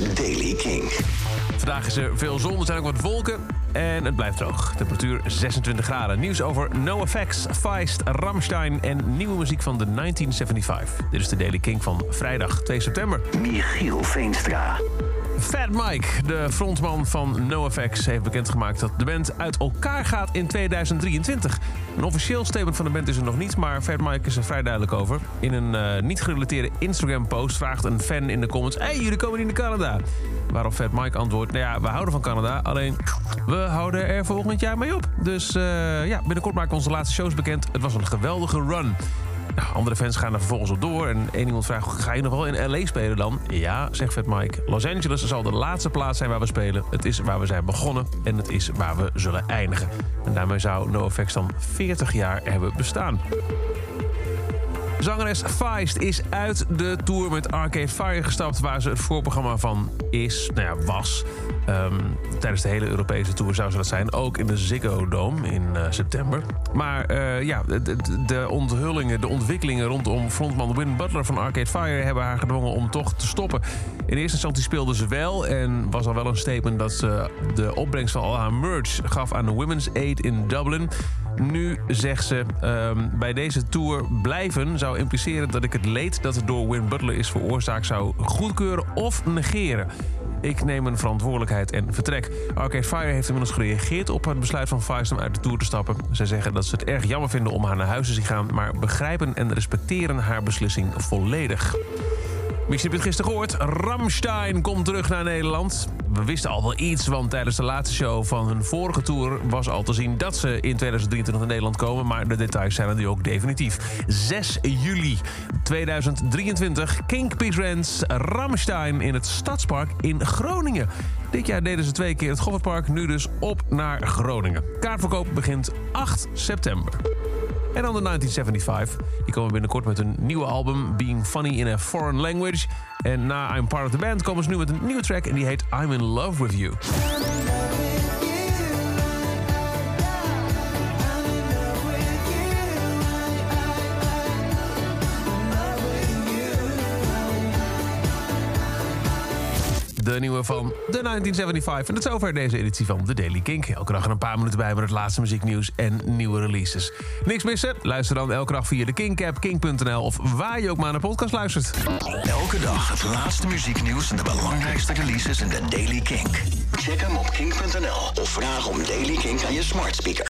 is Daily King. Vandaag is er veel zon, er zijn ook wat wolken en het blijft droog. Temperatuur 26 graden. Nieuws over NoFX, Feist, Ramstein en nieuwe muziek van de 1975. Dit is de Daily King van vrijdag 2 september. Michiel Veenstra. Fat Mike, de frontman van NoFX, heeft bekendgemaakt dat de band uit elkaar gaat in 2023. Een officieel statement van de band is er nog niet, maar Fat Mike is er vrij duidelijk over. In een eh, niet gerelateerde Instagram-post vraagt een fan in de comments: Hey, jullie komen niet naar Canada. Waarop Fat Mike antwoordt: Nou ja, we houden van Canada, alleen we houden er volgend jaar mee op. Dus eh, ja, binnenkort maken we onze laatste shows bekend. Het was een geweldige run. Nou, andere fans gaan er vervolgens op door. En één iemand vraagt, ga je nog wel in L.A. spelen dan? Ja, zegt Fat Mike. Los Angeles zal de laatste plaats zijn waar we spelen. Het is waar we zijn begonnen en het is waar we zullen eindigen. En daarmee zou NoFX dan 40 jaar hebben bestaan. Zangeres Feist is uit de tour met Arcade Fire gestapt... waar ze het voorprogramma van is, nou ja, was. Ehm, tijdens de hele Europese tour zou ze dat zijn. Ook in de Ziggo Dome in uh, september. Maar uh, ja, de, onthullingen, de ontwikkelingen rondom frontman Win Butler van Arcade Fire... hebben haar gedwongen om toch te stoppen. In eerste instantie speelde ze wel en was al wel een statement... dat ze de opbrengst van al haar merch gaf aan de Women's Aid in Dublin... Nu zegt ze, um, bij deze tour blijven zou impliceren dat ik het leed dat door Win Butler is veroorzaakt zou goedkeuren of negeren. Ik neem een verantwoordelijkheid en vertrek. Arcade Fire heeft inmiddels gereageerd op het besluit van Feist om uit de tour te stappen. Zij zeggen dat ze het erg jammer vinden om haar naar huis te zien gaan, maar begrijpen en respecteren haar beslissing volledig. Misschien heb je het gisteren gehoord. Ramstein komt terug naar Nederland. We wisten al wel iets, want tijdens de laatste show van hun vorige tour... was al te zien dat ze in 2023 naar Nederland komen. Maar de details zijn er nu ook definitief. 6 juli 2023. King Rens, Ramstein in het Stadspark in Groningen. Dit jaar deden ze twee keer het Goffertpark. Nu dus op naar Groningen. Kaartverkoop begint 8 september. En dan de 1975. Die komen binnenkort met een nieuwe album, Being Funny in a Foreign Language. En na I'm Part of the Band komen ze nu met een nieuwe track en die heet I'm in Love with You. De nieuwe van de 1975. En dat is over deze editie van The Daily Kink. Elke dag een paar minuten bij met het laatste muzieknieuws en nieuwe releases. Niks missen? Luister dan elke dag via de Kink-app, kink.nl... of waar je ook maar naar de podcast luistert. Elke dag het laatste muzieknieuws en de belangrijkste releases in The Daily Kink. Check hem op kink.nl of vraag om Daily Kink aan je smart speaker.